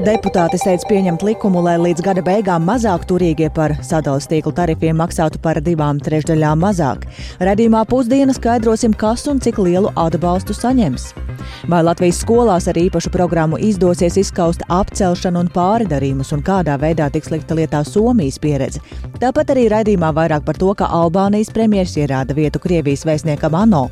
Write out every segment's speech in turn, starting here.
Deputāti steidz pieņemt likumu, lai līdz gada beigām mazāk turīgie par sadales tīklu tarifiem maksātu par divām trešdaļām mazāk. Redījumā pusdiena skaidrosim, kas un cik lielu atbalstu saņems. Vai Latvijas skolās ar īpašu programmu izdosies izskaust apcelšanu un pāridarījumus, un kādā veidā tiks likta lietā Somijas pieredze. Tāpat arī raidījumā vairāk par to, ka Albānijas premjerministrs ierāda vietu Krievijas vēstniekam ANO.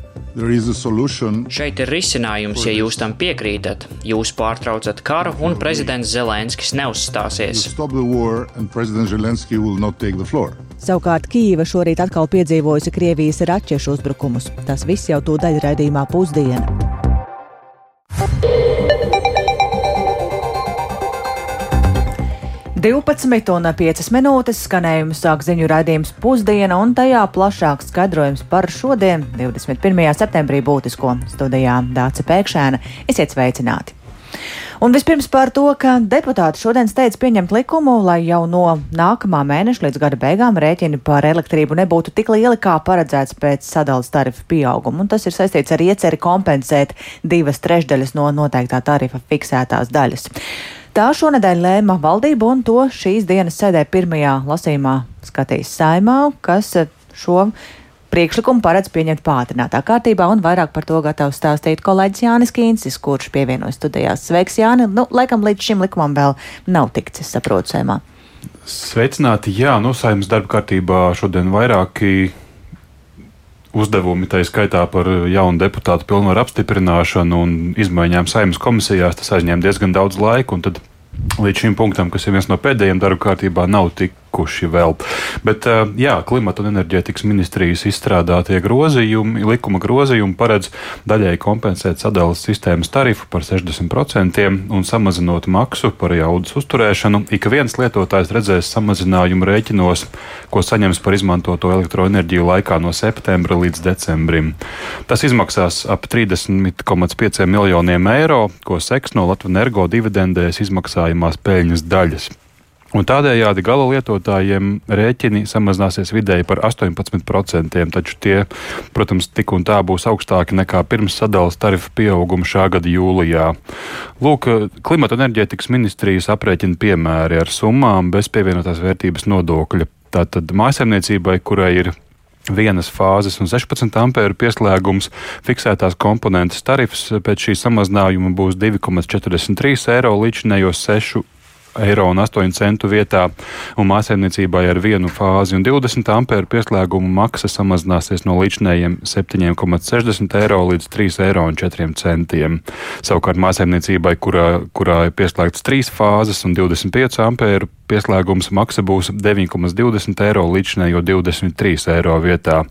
Šeit ir risinājums, ja jūs tam piekrītat. Jūs pārtraucat karu un prezidents Zelenskis neuzstāsies. Savukārt Kīva šorīt atkal piedzīvojusi Krievijas raķešu uzbrukumus. Tas viss jau tūdaļ raidījumā pusdiena. 12 un 5 minūtes skanējumu sāk ziņu raidījums pusdiena un tajā plašāks skaidrojums par šodien, 21. septembrī būtisko studijā Dāca Pēkšēna. Esiet sveicināti! Un vispirms par to, ka deputāti šodien steidz pieņemt likumu, lai jau no nākamā mēneša līdz gada beigām rēķini par elektrību nebūtu tik lieli, kā paredzēts pēc sadalas tarifu pieauguma. Un tas ir saistīts ar ieceri kompensēt divas trešdaļas no noteiktā tarifa fiksētās daļas. Tā šonadēļ lēma valdība un to šīs dienas sēdē pirmajā lasīmā skatīs saimā, kas šo priekšlikumu paredz pieņemt pātrinātā kārtībā, un vairāk par to gatavs stāstīt kolēģis Jānis Kīncis, kurš pievienojas studijās. Sveiks, Jāni! Nu, laikam līdz šim likumam vēl nav tikts, saprotu, saimā. Sveicināti! Jā, nu, saimnes darba kārtībā šodien vairāki uzdevumi, tā skaitā par jaunu deputātu pilnvaru apstiprināšanu un izmaiņām saimnes komisijās, tas aizņēma diezgan daudz laika. Līdz šim punktam, kas ir viens no pēdējiem darba kārtībā, nav tik tikuši vēl. Bet, jā, klimata un enerģētikas ministrijas izstrādātie grozījumi, likuma grozījumi paredz daļai kompensēt sadales sistēmas tarifu par 60% un samazinot maksu par jaudas uzturēšanu. Ik viens lietotājs redzēs samazinājumu rēķinos, ko saņems par izmantoto elektroenerģiju laikā no septembra līdz decembrim. Tas izmaksās ap 30,5 miljoniem eiro, ko seks no Latvijas energo dividendēs izmaksājumās peļņas daļas. Un tādējādi gala lietotājiem rēķini samazināsies vidēji par 18%, taču tie, protams, tik un tā būs augstāki nekā pirms sadales tarifu pieauguma šā gada jūlijā. Lūk, klimata enerģētikas ministrijas aprēķina piemēri ar summām bez pievienotās vērtības nodokļa. Tātad mājasemniecībai, kurai ir vienas fāzes un 16 ampēru pieslēgums, fiksētās komponentes tarifs pēc šī samazinājuma būs 2,43 eiro līdz šinējos 6 eiro un 8 centu vietā, un mājsaimniecībai ar vienu fāzi un 20 ampēru pieslēgumu maksa samazināsies no līdzinējiem 7,60 eiro līdz 3 eiro un 4 centiem. Savukārt mājsaimniecībai, kurā, kurā ir pieslēgts 3 fāzes un 25 ampēru pieslēgums maksa būs 9,20 eiro līdzinējo 23 eiro vietā.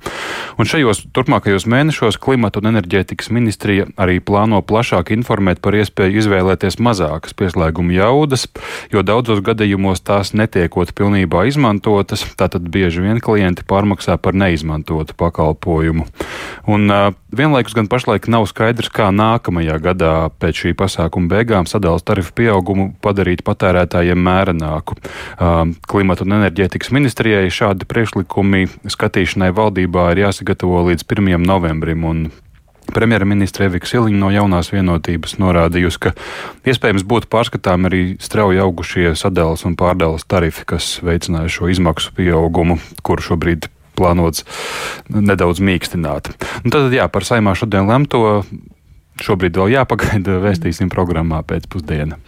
Un šajos turpmākajos mēnešos klimata un enerģētikas ministrija arī plāno plašāk informēt par iespēju izvēlēties mazākas pieslēguma jaudas, jo daudzos gadījumos tās netiekot pilnībā izmantotas, tātad bieži vien klienti pārmaksā par neizmantotu pakalpojumu. Un uh, vienlaikus gan pašlaik nav skaidrs, kā nākamajā gadā pēc šī pasākuma beigām sadalās tarifu pieaugumu padarīt patērētājiem mērenāku. Klimata un enerģētikas ministrijai šādi priekšlikumi skatīšanai valdībā ir jāsagatavo līdz 1. novembrim. Premjerministra Evika Siliņa no jaunās vienotības norādījusi, ka iespējams būtu pārskatām arī strauji augušie sadales un pārdales tarifi, kas veicināja šo izmaksu pieaugumu, kuru šobrīd plānots nedaudz mīkstināt. Un tad, jā, par saimā šodien lemto šobrīd vēl jāpagaida, vēstīsim programmā pēcpusdienā.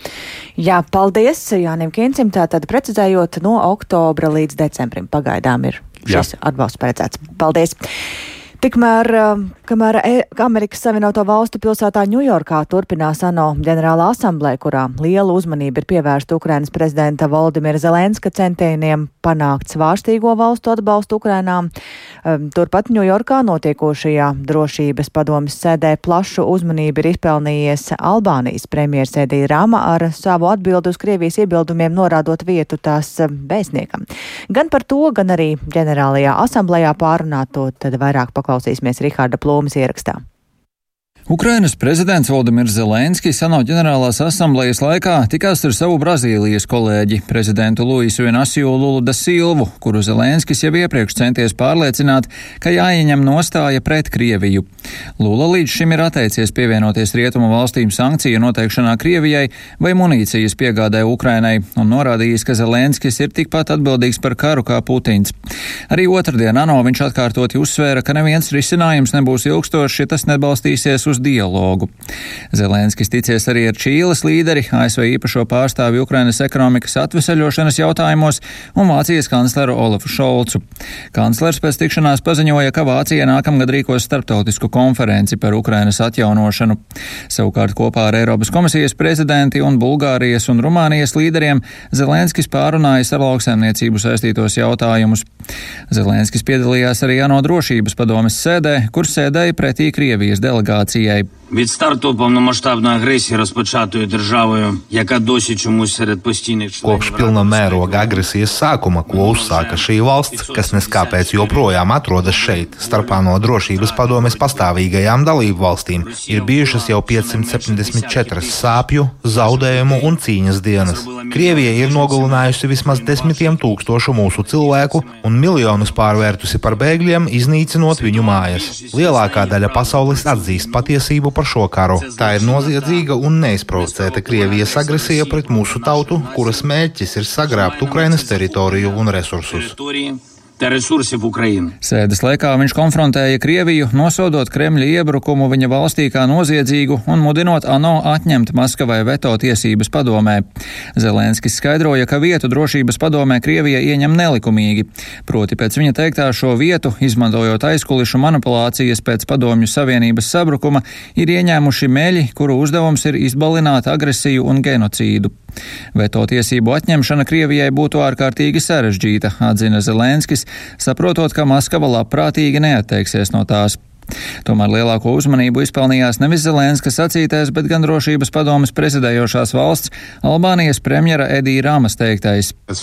Jā, paldies Jānim Kīncim. Tātad precizējot no oktobra līdz decembrim pagaidām ir šis Jā. atbalsts paredzēts. Paldies! Tikmēr, um, kamēr e Amerikas Savienoto Valstu pilsētā Ņujorkā turpinās ANO ģenerāla asamblē, kurā liela uzmanība ir pievērsta Ukrainas prezidenta Valdimira Zelenska centieniem panākt svārstīgo valstu atbalstu Ukrainām, um, turpat Ņujorkā notiekošajā drošības padomas sēdē plašu uzmanību ir izpelnījies Albānijas premjeras Edija Rama ar savu atbildu uz Krievijas iebildumiem norādot vietu tās um, vēstniekam. Gan par to, gan arī ģenerālajā asamblējā pārunāto tad vairāk paklausīsimies Riharda Plūmas ierakstā. Ukrainas prezidents Valdemirs Zelenskis ANO ģenerālās asamblejas laikā tikās ar savu Brazīlijas kolēģi, prezidentu Luisu Inasiju Lulu da Silvu, kuru Zelenskis jau iepriekš centies pārliecināt, ka jāieņem nostāja pret Krieviju. Lula līdz šim ir atteicies pievienoties rietumu valstīm sankciju noteikšanā Krievijai vai munīcijas piegādē Ukrainai un norādījis, ka Zelenskis ir tikpat atbildīgs par karu kā Putins. Arī otrdien ANO viņš atkārtoti uzsvēra, ka neviens risinājums nebūs ilgstošs, ja tas nebalstīsies uz dialogu. Zelenskis ticies arī ar Čīles līderi, ASV īpašo pārstāvi Ukrainas ekonomikas atvesaļošanas jautājumos un Vācijas kancleru Olafu Šolcu. Kanclers pēc tikšanās paziņoja, ka Vācija nākamgad rīkos starptautisku konferenci par Ukrainas atjaunošanu. Savukārt kopā ar Eiropas komisijas prezidenti un Bulgārijas un Rumānijas līderiem Zelenskis pārunājas ar lauksaimniecību saistītos jautājumus. Zelenskis piedalījās arī ANO drošības padomes sēdē, kur sēdēja pretī Krievijas see a Від старту повномасштабної агресії, розпочатої державою, яка досі чомусь серед постійних членів Kopš pilna mēroga agresijas sākuma, ko uzsāka šī valsts, kas neskāpēc joprojām atrodas šeit, starp ANO drošības padomes pastāvīgajām dalību valstīm, ir bijušas jau 574 sāpju, zaudējumu un cīņas dienas. Krievija ir nogalinājusi vismaz desmitiem tūkstošu mūsu cilvēku un miljonus pārvērtusi par bēgļiem, iznīcinot viņu mājas. Lielākā daļa pasaules atzīst patiesību par šo karu. Tā ir noziedzīga un neizprovocēta Krievijas agresija pret mūsu tautu, kuras mērķis ir sagrābt Ukrainas teritoriju un resursus та ресурсів України. Sēdes laikā viņš konfrontēja Krieviju, nosodot Kremļa iebrukumu viņa valstī kā noziedzīgu un mudinot ANO atņemt Maskavai veto tiesības padomē. Zelenskis skaidroja, ka vietu drošības padomē Krievija ieņem nelikumīgi, proti pēc viņa teiktā šo vietu, izmantojot aizkulišu manipulācijas pēc padomju savienības sabrukuma, ir ieņēmuši meļi, kuru uzdevums ir izbalināt agresiju un genocīdu. Veto tiesību atņemšana Krievijai būtu ārkārtīgi sarežģīta, atzina Zelenskis, saprotot, ka Maskava labprātīgi neatteiksies no tās. Tomēr lielāko uzmanību izpelnījās nevis Zelenskas sacītais, bet gan drošības padomas prezidējošās valsts Albānijas premjera Edija Rāmas teiktais. As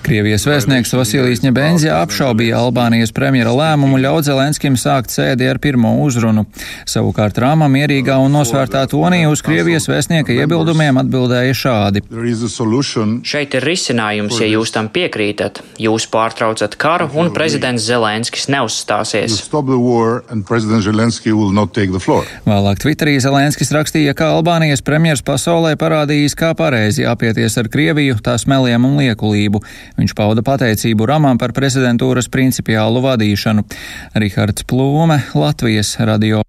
Krievijas vēstnieks Vasilijs Ņebenzija apšaubīja Albānijas premjera lēmumu ļaut Zelenskim sākt sēdi ar pirmo uzrunu. Savukārt Rāma mierīgā un nosvērtā tonī uz Krievijas vēstnieka iebildumiem atbildēja šādi. Šeit ir risinājums, ja jūs tam piekrītat. Jūs pārtraucat karu un prezidents Zelenskis neuzstāsies. Vēlāk Twitterī Zelenskis rakstīja, ka Albānijas premjers pasaulē parādījis, kā pareizi apieties ar Krieviju, tās meliem un liekulību. Viņš pauda pateicību Ramam par prezidentūras principiālu vadīšanu. Rihards Plūme, Latvijas radio.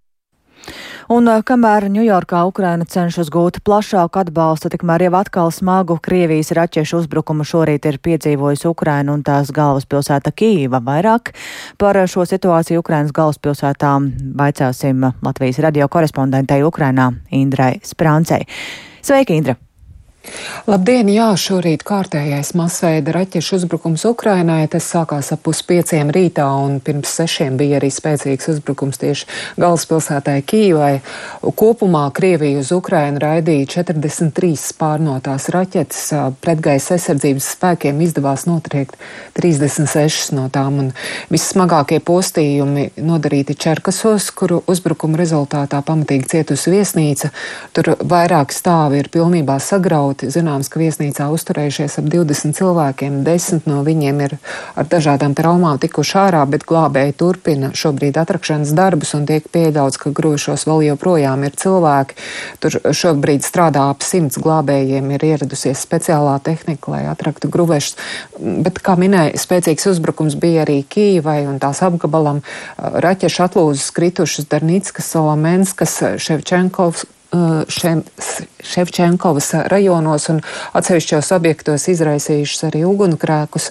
Un kamēr Ņujorkā Ukraina cenšas gūt plašāku atbalstu, tikmēr jau atkal smagu Krievijas raķešu uzbrukumu šorīt ir piedzīvojusi Ukraina un tās galvaspilsēta Kīva. Vairāk par šo situāciju Ukrainas galvaspilsētā vaicāsim Latvijas radio korespondentei Ukrainā Indrai Sprāncei. Sveiki, Indra! Labdien! Jā, šorīt kārtējais masveida raķešu uzbrukums Ukrainai. Tas sākās ap puspieciem rītā un pirms sešiem bija arī spēcīgs uzbrukums tieši galvaspilsētai Kīvai. Kopumā Krievija uz Ukrainu raidīja 43 spārnotās raķetes. Pretgaisa aizsardzības spēkiem izdevās notriekt 36 no tām un vissmagākie postījumi nodarīti Čerkasos, kuru uzbrukuma rezultātā pamatīgi cietusi viesnīca. Tur vairāki stāvi ir pilnībā sagrauti iekļauti. Zināms, ka viesnīcā uzturējušies ap 20 cilvēkiem, 10 no viņiem ir ar dažādām traumām tikuši ārā, bet glābēji turpina šobrīd atrakšanas darbus un tiek pieļauts, ka grošos vēl joprojām ir cilvēki. Tur šobrīd strādā ap simts glābējiem, ir ieradusies speciālā tehnika, lai atraktu gruvešus. Bet, kā minēja, spēcīgs uzbrukums bija arī Kīvai un tās apgabalam. Raķešu atlūzas kritušas Darnīckas, Solomenskas, Ševčenkovs šiem Ševčenkovas rajonos un atsevišķos objektos izraisījušas arī ugunkrēkus.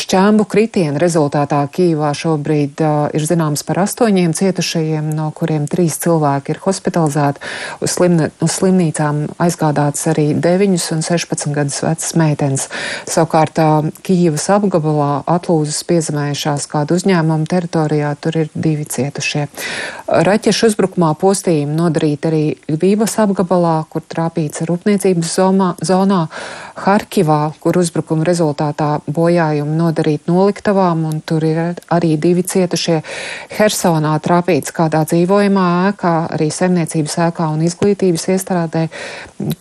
Šķēmbu kritienu rezultātā Kīvā šobrīd ir zināms par astoņiem cietušajiem, no kuriem trīs cilvēki ir hospitalizēti. Uz, slimne, uz slimnīcām aizgādāts arī 9 un 16 gadus vecas meitenes. Savukārt Kīvas apgabalā atlūzas piezemējušās kādu uzņēmumu teritorijā, tur ir divi cietušie. Raķešu uzbrukumā postījumi nodarīti arī Ļvības apgabalā, kur trāpīts rūpniecības zonā. zonā. Harkivā, kur uzbrukuma rezultātā bojājumi nodarīt noliktavām, un tur ir arī divi cietušie. Hersonā trāpīts kādā dzīvojamā ēkā, arī saimniecības ēkā un izglītības iestrādē,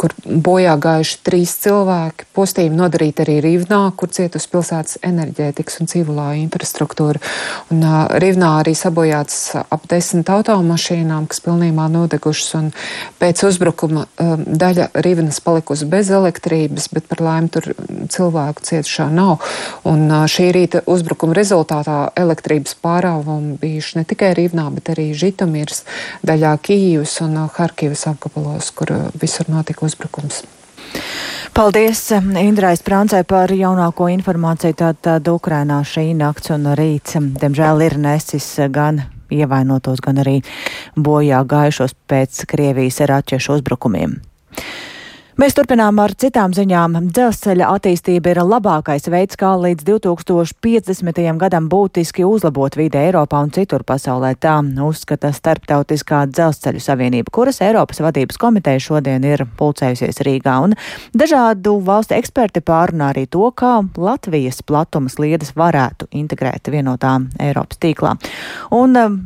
kur bojā gājuši trīs cilvēki. Postījumi nodarīt arī Rīvnā, kur cietusi pilsētas enerģētikas un civilā infrastruktūra. Un uh, Rīvnā arī sabojāts ap desmit automašīnām, kas pilnībā nodegušas, un pēc uzbrukuma um, daļa Rīvnas palikusi bez elektrības, bet par laimi tur cilvēku cietušā nav. Un šī rīta uzbrukuma rezultātā elektrības pārāvumi bijuši ne tikai Rīvnā, bet arī Žitomirs, daļā Kīvas un Harkivas apgabalos, kur visur notika uzbrukums. Paldies Indrai Sprāncai par jaunāko informāciju. Tātad Ukrainā šī nakts un rīts, diemžēl, ir nesis gan ievainotos, gan arī bojā gājušos pēc Krievijas raķešu uzbrukumiem. Mēs turpinām ar citām ziņām. Dzelzceļa attīstība ir labākais veids, kā līdz 2050. gadam būtiski uzlabot vide Eiropā un citur pasaulē. Tā uzskata Starptautiskā dzelzceļu savienība, kuras Eiropas vadības komiteja šodien ir pulcējusies Rīgā. Un dažādu valstu eksperti pārunā arī to, kā Latvijas platuma sliedas varētu integrēt vienotā Eiropas tīklā. Un, um,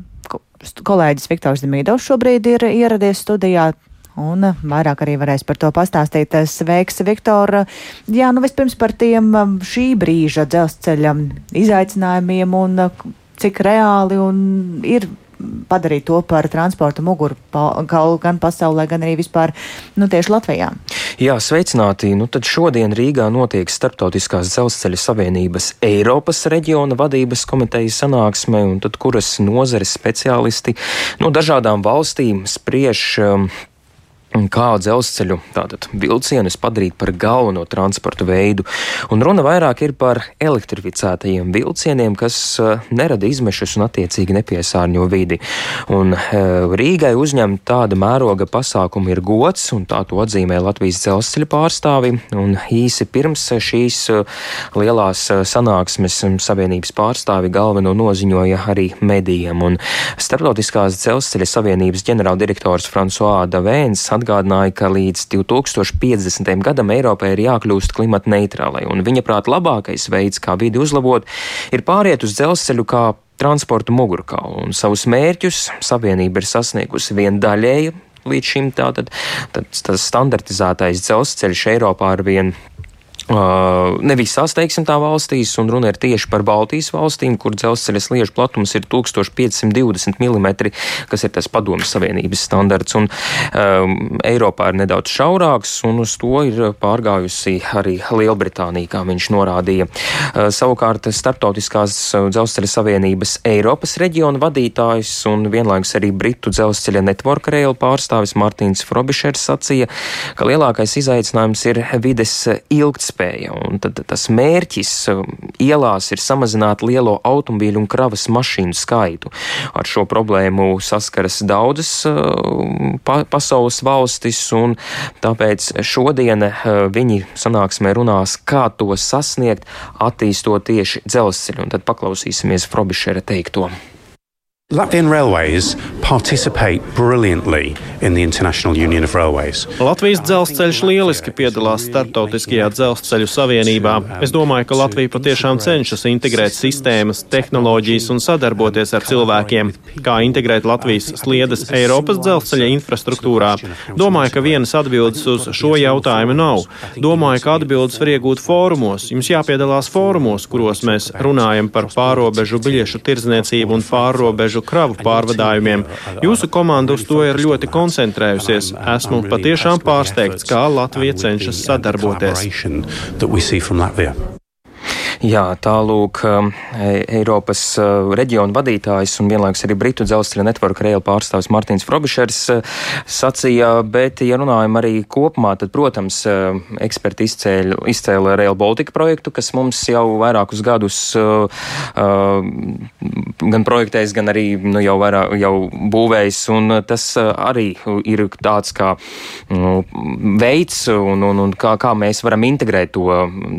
kolēģis Viktors Demīdovs šobrīd ir ieradies studijā. Un eh, vairāk arī varēs par to pastāstīt. Eh, sveiks, Viktor! Jā, nu vispirms par tiem eh, šī brīža dzelzceļa izaicinājumiem un cik reāli un ir padarīt to par transporta muguru gan pasaulē, gan arī vispār nu, tieši Latvijā. Jā, sveicināti. Nu, tad šodien Rīgā notiek Startautiskās dzelzceļa savienības Eiropas reģiona vadības komitejas sanāksme, un tad kuras nozares speciālisti no dažādām valstīm spriež um, kā dzelzceļu vilcienus padarīt par galveno transporta veidu. Un runa vairāk ir par elektrificētajiem vilcieniem, kas uh, nerada izmešus un attiecīgi nepiesārņo vidi. Un uh, Rīgai uzņemt tāda mēroga pasākumu ir gods, un tā to atzīmē Latvijas dzelzceļa pārstāvi. Un īsi pirms šīs uh, lielās sanāksmes savienības pārstāvi galveno noziņoja arī medijiem. Un Startautiskās dzelzceļa savienības ģenerāldirektors Fransuā Davēns atgādināja, ka līdz 2050. gadam Eiropai ir jākļūst klimata neitrālai, un viņa prāt labākais veids, kā vidi uzlabot, ir pāriet uz dzelzceļu kā transporta mugurkaulu, un savus mērķus savienība ir sasniegusi vien daļēji. Līdz šim tātad tas standartizētais dzelzceļš Eiropā ar vien Uh, ne visās, teiksim, tā valstīs, un runa ir tieši par Baltijas valstīm, kur dzelzceļa sliežu platums ir 1520 mm, kas ir tas padomjas Savienības standarts, un um, Eiropā ir nedaudz šaurāks, un uz to ir pārgājusi arī Lielbritānija, kā viņš norādīja. Uh, savukārt Startautiskās dzelzceļa Savienības Eiropas reģiona vadītājs un vienlaikus arī Britu dzelzceļa network rail pārstāvis Martins Frobišers sacīja, ka lielākais izaicinājums ir vides ilgtspēja iespēja. Un tad tas mērķis um, ielās ir samazināt lielo automobīļu un kravas mašīnu skaitu. Ar šo problēmu saskaras daudzas um, pa pasaules valstis, un tāpēc šodien uh, viņi sanāksmē runās, kā to sasniegt, attīstot tieši dzelzceļu. Un tad paklausīsimies Frobišera teikto. Latvian Railways participate brilliantly in the International Union of Railways. Latvijas dzelzceļš lieliski piedalās Startautiskajā dzelzceļu savienībā. Es domāju, ka Latvija patiešām cenšas integrēt sistēmas, tehnoloģijas un sadarboties ar cilvēkiem. Kā integrēt Latvijas sliedas Eiropas dzelzceļa infrastruktūrā? Domāju, ka vienas atbildes uz šo jautājumu nav. Domāju, ka atbildes var iegūt fórumos. Jums jāpiedalās fórumos, kuros mēs runājam par pārobežu biļešu tirdzniecību un pārobežu robežu kravu pārvadājumiem. Jūsu komanda uz to ir ļoti koncentrējusies. Esmu patiešām pārsteigts, kā Latvija cenšas sadarboties. Jā, tālūk, um, e, Eiropas uh, reģiona vadītājs un vienlaikus arī Britu dzelzceļa network rail pārstāvis Martins Frobišers uh, sacīja, bet, ja runājam arī kopumā, tad, protams, uh, eksperti izcēla, izcēla Rail Baltica projektu, kas mums jau vairākus gadus gan projektējis, gan arī nu, jau, vairāk, jau būvējis, un tas arī ir tāds kā nu, veids, un, un, un kā, kā mēs varam integrēt to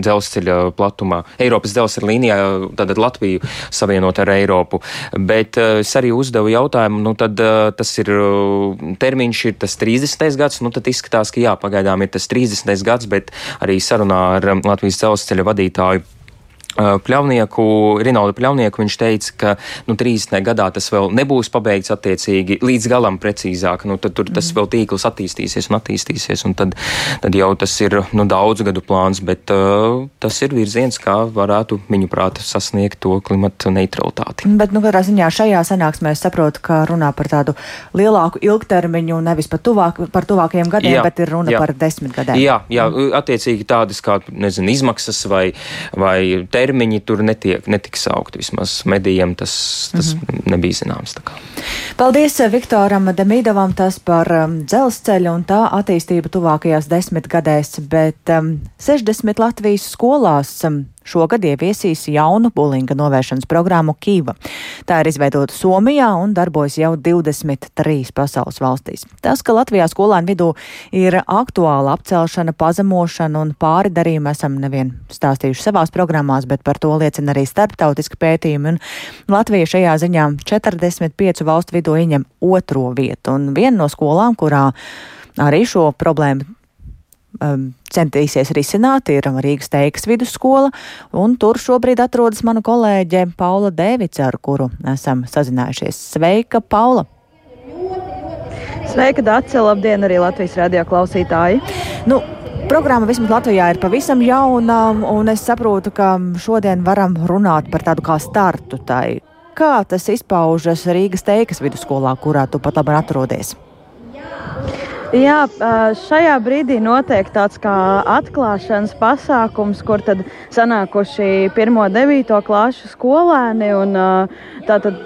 dzelzceļa platumā. Eiropas dzelzceļa līnijā, tad Latviju savienot ar Eiropu. Bet es arī uzdevu jautājumu, nu tad tas ir termiņš, ir tas 30. gads, nu tad izskatās, ka jā, pagaidām ir tas 30. gads, bet arī sarunā ar Latvijas dzelzceļa vadītāju Pļavnieku, Rinaldu Pļavnieku, viņš teica, ka nu, 30. gadā tas vēl nebūs pabeigts attiecīgi līdz galam precīzāk. Nu, tad tur tas mm. vēl tīkls attīstīsies un attīstīsies, un tad, tad jau tas ir nu, daudz gadu plāns, bet uh, tas ir virziens, kā varētu viņu prāta sasniegt to klimata neutralitāti. Bet, nu, katrā ziņā šajā sanāksmē es saprotu, ka runā par tādu lielāku ilgtermiņu, nevis par, tuvāk, par tuvākajiem gadiem, jā, bet ir runa jā. par desmit gadiem. Jā, jā, attiecīgi tādas kā, nezinu, izmaksas vai, vai termiņi tur netiek, netiks saukti. Vismaz medijiem tas, tas mm -hmm. nebija zināms. Paldies eh, Viktoram Demīdovam tas par um, dzelzceļu un tā attīstību tuvākajās desmitgadēs, bet um, 60 Latvijas skolās um, Šogad ieviesīs jaunu bulinga novēršanas programmu Kīva. Tā ir izveidota Somijā un darbojas jau 23 pasaules valstīs. Tas, ka Latvijā skolēnu vidū ir aktuāla apcelšana, pazemošana un pāri darījumi, esam nevien stāstījuši savās programmās, bet par to liecina arī starptautiski pētījumi. Un Latvija šajā ziņā 45 valstu vidū ieņem otro vietu. Un viena no skolām, kurā arī šo problēmu um, centīsies risināt, ir Rīgas teikas vidusskola, un tur šobrīd atrodas mana kolēģe Paula Dēvica, ar kuru esam sazinājušies. Sveika, Paula! Sveika, Dārsa! Labdien, arī Latvijas radio klausītāji! Nu, Programma vismaz Latvijā ir pavisam jauna, un es saprotu, ka šodien varam runāt par tādu kā startu tai. Kā tas izpaužas Rīgas teikas vidusskolā, kurā tu pat labi atrodies? Jā, šajā brīdī notiek tāds kā atklāšanas pasākums, kur tad sanākuši pirmo devīto klāšu skolēni un tātad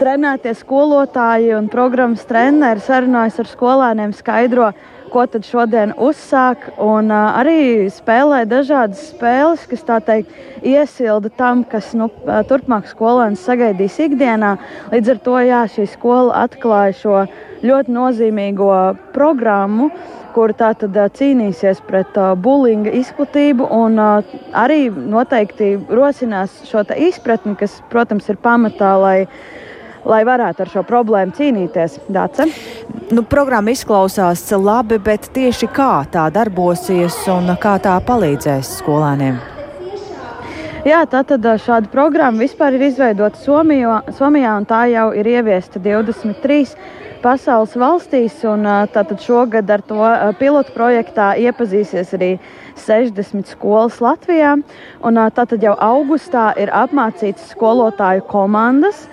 trenētie skolotāji un programmas treneri sarunājas ar skolēniem skaidro, ko tad šodien uzsāk, un uh, arī spēlē dažādas spēles, kas tā teikt iesilda tam, kas nu, turpmāk skolēns sagaidīs ikdienā. Līdz ar to jā, šī skola atklāja šo ļoti nozīmīgo programmu, kur tā tad uh, cīnīsies pret uh, bulinga izplatību un uh, arī noteikti rosinās šo izpratni, kas, protams, ir pamatā, lai lai varētu ar šo problēmu cīnīties. Dāce? Nu, programma izklausās labi, bet tieši kā tā darbosies un kā tā palīdzēs skolēniem? Jā, tātad šāda programma vispār ir izveidota Somijā, Somijā un tā jau ir ieviesta 23 pasaules valstīs. Un, tātad šogad ar to pilotu projektā iepazīsies arī 60 skolas Latvijā. Un, tātad jau augustā ir apmācītas skolotāju komandas,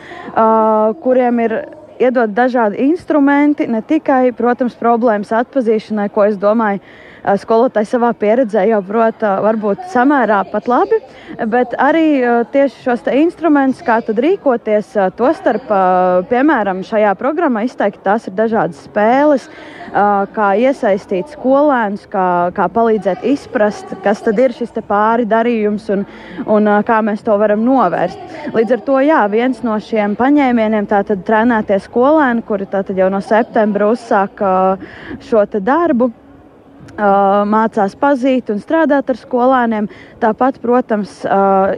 kuriem ir iedot dažādi instrumenti, ne tikai, protams, problēmas atpazīšanai, ko es domāju, skolotāji savā pieredzē jau prot, varbūt samērā pat labi, bet arī tieši šos instrumentus, kā tad rīkoties, to starp, piemēram, šajā programmā izteikti tās ir dažādas spēles, kā iesaistīt skolēnus, kā, kā palīdzēt izprast, kas tad ir šis pāri darījums un, un kā mēs to varam novērst. Līdz ar to, jā, viens no šiem paņēmieniem tātad trenētie skolēni, kuri tātad jau no septembra uzsāk šo darbu mācās pazīt un strādāt ar skolēniem. Tāpat, protams,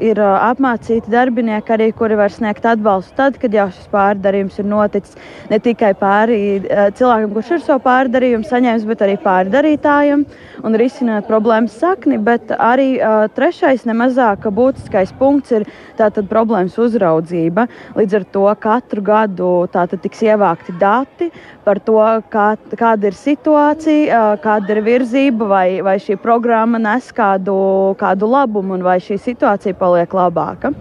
ir apmācīti darbinieki arī, kuri var sniegt atbalstu tad, kad jau šis pārdarījums ir noticis. Ne tikai pāri cilvēkam, kurš ir savu pārdarījumu saņēmis, bet arī pārdarītājiem un risināt problēmas sakni. Bet arī trešais, nemazāk būtiskais punkts ir tātad problēmas uzraudzība. Līdz ar to katru gadu tātad tiks ievākti dati par to, kā, kāda ir situācija, kāda ir virzība, vai, vai šī programma nes kādu, kādu labumu, un vai šī situācija paliek labāka.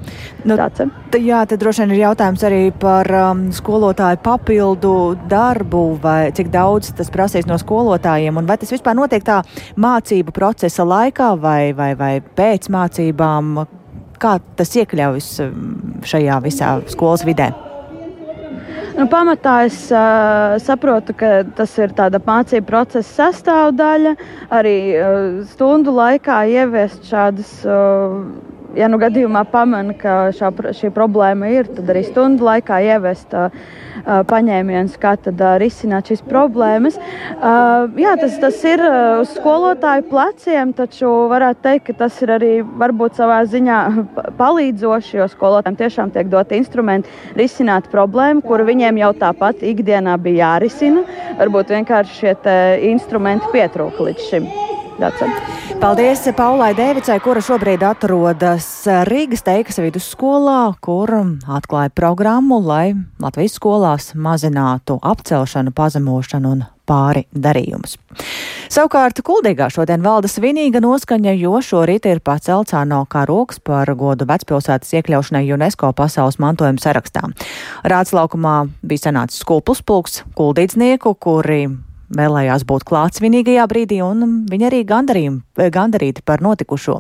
Nu, jā, tad droši vien ir jautājums arī par um, skolotāju papildu darbu, vai cik daudz tas prasīs no skolotājiem, un vai tas vispār notiek tā mācību procesa laikā vai, vai, vai pēc mācībām. Kā tas iekļaujas um, šajā visā skolas vidē? Nu, pamatā es uh, saprotu, ka tas ir tāda mācību procesa sastāvdaļa. Arī uh, stundu laikā ieviest šādas uh, ja nu gadījumā pamana, ka šā, šī problēma ir, tad arī stundu laikā ievest paņēmienus, kā tad risināt šīs problēmas. Jā, tas, tas ir uz skolotāju pleciem, taču varētu teikt, ka tas ir arī varbūt savā ziņā palīdzoši, jo skolotājiem tiešām tiek doti instrumenti risināt problēmu, kuru viņiem jau tāpat ikdienā bija jārisina. Varbūt vienkārši šie instrumenti pietrūka līdz šim. Paldies Paulai Dēvicai, kura šobrīd atrodas Rīgas teikas vidusskolā, kur atklāja programmu, lai Latvijas skolās mazinātu apcelšanu, pazemošanu un pāri darījumus. Savukārt Kuldīgā šodien valda svinīga noskaņa, jo šorīt ir pacelts ANO karoks par godu vecpilsētas iekļaušanai UNESCO pasaules mantojuma sarakstā. Rāds laukumā bija sanācis skulpus pulks kuldīdznieku, kuri vēlējās būt klātsvinīgajā brīdī, un viņi arī gandarīti par notikušo.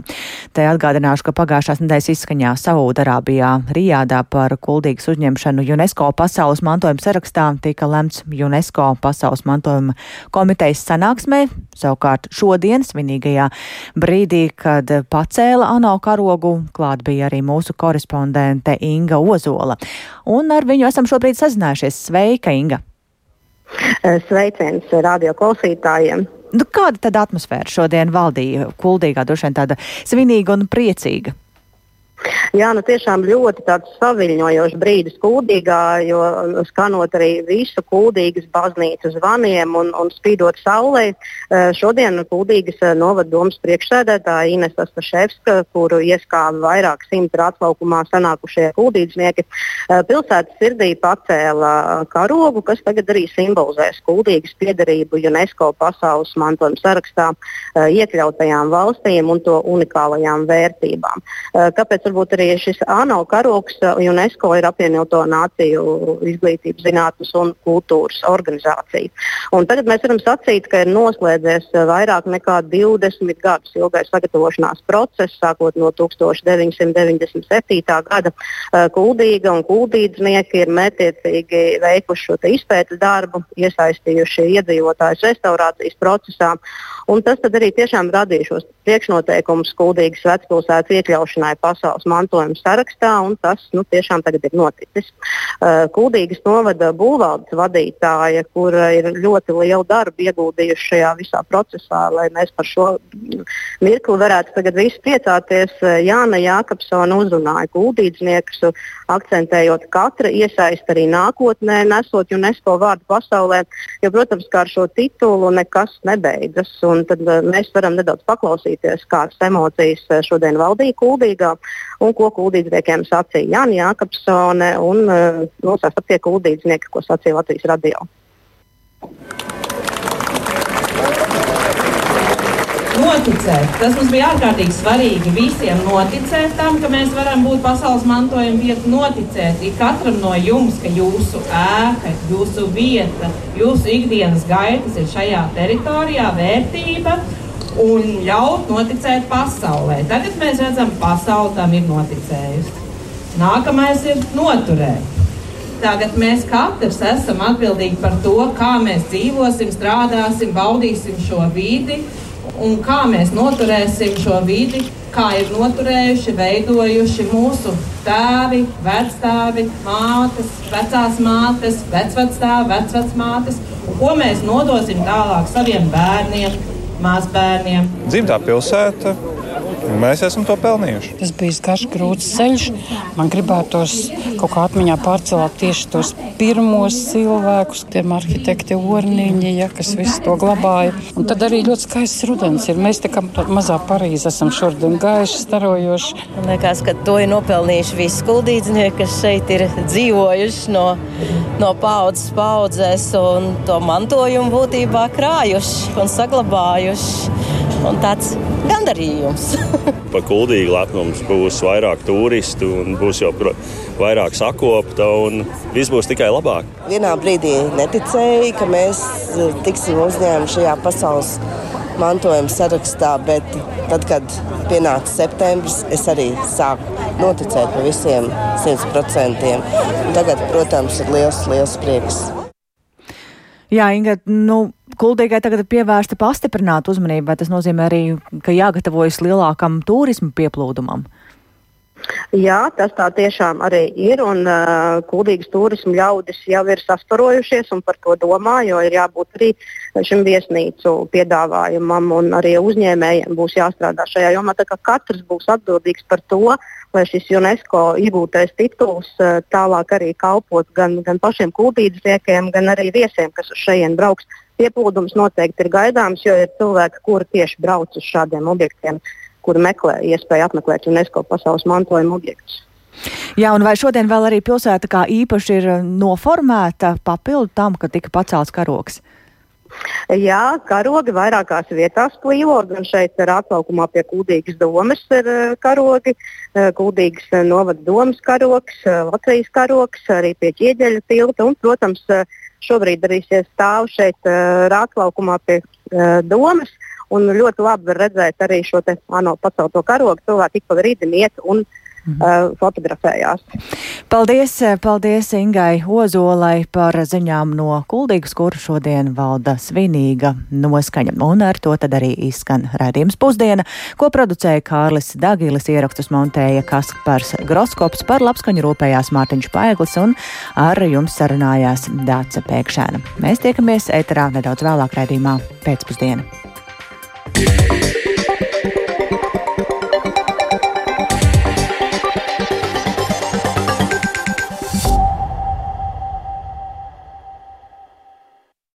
Te atgādināšu, ka pagājušās nedēļas izskaņā Saūdarābijā Rijādā par kuldīgas uzņemšanu UNESCO pasaules mantojuma sarakstā tika lemts UNESCO pasaules mantojuma komitejas sanāksmē. Savukārt šodien, svinīgajā brīdī, kad pacēla ANO karogu, klāt bija arī mūsu korespondente Inga Ozola. Un ar viņu esam šobrīd sazinājušies. Sveika, Inga! Eh, sveiciens radio klausītājiem. Nu, kāda tad atmosfēra šodien valdīja? Kuldīgā, droši vien tāda svinīga un priecīga. Jā, nu tiešām ļoti tāds saviņojošs brīdis kūdīgā, jo skanot arī visu kūdīgas baznīcas zvaniem un, un spīdot saulē, eh, šodien kūdīgas eh, novaddomas priekšsēdētāja Inesa Staševska, kuru ieskāva vairāk simt atlaukumā sanākušie kūdīdznieki, pilsētas sirdī pacēla karogu, kas tagad arī simbolizēs kūdīgas piederību UNESCO pasaules mantojuma sarakstā iekļautajām valstīm un to unikālajām vērtībām. Kāpēc varbūt arī šis ANO karoks UNESCO ir apvienoto nāciju izglītības, zinātnes un kultūras organizācija. Un tagad mēs varam sacīt, ka ir noslēdzies vairāk nekā 20 gadus ilgais sagatavošanās process, sākot no 1997. gada. Kuldīga un kuldīdznieki ir mētiecīgi veikuši šo izpētes darbu, iesaistījuši iedzīvotājus restaurācijas procesā. Un tas arī tiešām radīja šos priekšnoteikumus Kuldīgas vecpilsētas iekļaušanai pasaules mantojuma sarakstā, un tas nu, tiešām tagad ir noticis. Uh, Kuldīgas novada būvvaldes vadītāja, kur ir ļoti lielu darbu ieguldījuši šajā visā procesā, lai mēs par šo mirkli varētu tagad visi priecāties, uh, Jāna Jākapsona uzrunāja kuldīdzniekus, akcentējot katra iesaist arī nākotnē, nesot UNESCO vārdu pasaulē, jo, protams, kā ar šo titulu nekas nebeidzas. Un un tad uh, mēs varam nedaudz paklausīties, kādas emocijas uh, šodien valdīja Kuldīgā un ko kuldīdzniekiem sacīja Jānis Jākapsone un uh, nosāst tie kuldīdznieki, ko sacīja Latvijas radio. Noticēt. Tas mums bija ārkārtīgi svarīgi visiem noticēt tam, ka mēs varam būt pasaules mantojuma vieta. Noticēt katram no jums, ka jūsu ēka, jūsu vieta, jūsu ikdienas gaitas ir šajā teritorijā, vērtība un ļaut noticēt pasaulē. Tagad mēs redzam, ka pasaule tam ir noticējusi. Nākamais ir noturēt. Tagad mēs katrs esam atbildīgi par to, kā mēs dzīvosim, strādāsim, baudīsim šo vidi un kā mēs noturēsim šo vidi, kā ir noturējuši, veidojuši mūsu tēvi, vectēvi, mātes, vecās mātes, vecvectēvi, vecvecmātes, un ko mēs nodosim tālāk saviem bērniem, mazbērniem. Dzimtā pilsēta Mēs esam to pelnījuši. Tas bija garš, grūts ceļš. Man gribētos kaut kā atmiņā pārcelt tieši tos pirmos cilvēkus, tiem arhitekti Orniņi, ja, kas visu to glabāja. Un tad arī ļoti skaists rudens ir. Mēs tā kā mazā Parīzē esam šodien gaiši, starojoši. Man liekas, ka to ir nopelnījuši visi skuldīdznieki, kas šeit ir dzīvojuši no, no paudzes paudzēs un to mantojumu būtībā krājuši un saglabājuši. Un tāds gandarījums. pa kuldīgu lepnums būs vairāk turistu un būs jau vairāk sakopta un viss būs tikai labāk. Vienā brīdī neticēju, ka mēs e, tiksim uzņēmti šajā pasaules mantojuma sarakstā, bet tad, kad pienāca septembris, es arī sāku noticēt par visiem simt procentiem. Tagad, protams, ir liels, liels prieks. Jā, Inga, nu, Kuldīgai tagad ir pievērsta pastiprināta uzmanība, vai tas nozīmē arī, ka jāgatavojas lielākam turismu pieplūdumam? Jā, tas tā tiešām arī ir. Un uh, kuldīgas turismu ļaudis jau ir sasparojušies un par to domā, jo ir jābūt arī šim viesnīcu piedāvājumam un arī uzņēmējiem būs jāstrādā šajā jomā. Tā kā katrs būs atbildīgs par to, lai šis UNESCO iegūtais tituls uh, tālāk arī kalpot gan, gan pašiem kuldīdzniekiem, gan arī viesiem, kas uz šejien brauks. Piepildums noteikti ir gaidāms, jo ir cilvēki, kuri tieši brauc uz šādiem objektiem. Kuri meklē iespēju apmeklēt UNESCO pasaules mantojuma objektus. Jā, un vai šodien vēl arī pilsēta kā īpaši ir noformēta papildu tam, ka tika pacelts karoks? Jā, karogi vairākās vietās plīvo, gan šeit ir atlaukumā pie Kūdīgas domas ir eh, karogi, eh, Kūdīgas eh, novada domas karoks, Latvijas karoks, arī pie ķieģeļa tilta. Un, protams, šobrīd arī stāv šeit atlaukumā pie domas. Un ļoti labi redzēt arī šo ANO pacelto karogu. Cilvēki ik pa brīdim iet un Mhm. Uh, fotografējās. Paldies, paldies Ingai Ozolai par ziņām no Kuldīgas, kur šodien valda svinīga noskaņa. Un ar to tad arī izskan raidījums pusdiena, ko producēja Kārlis Dagilis, ierakstus montēja Kaspars Groskops, par labskaņu rūpējās Mārtiņš Paeglis un ar jums sarunājās Dāca Pēkšēna. Mēs tiekamies ēterā nedaudz vēlāk raidījumā pēcpusdiena.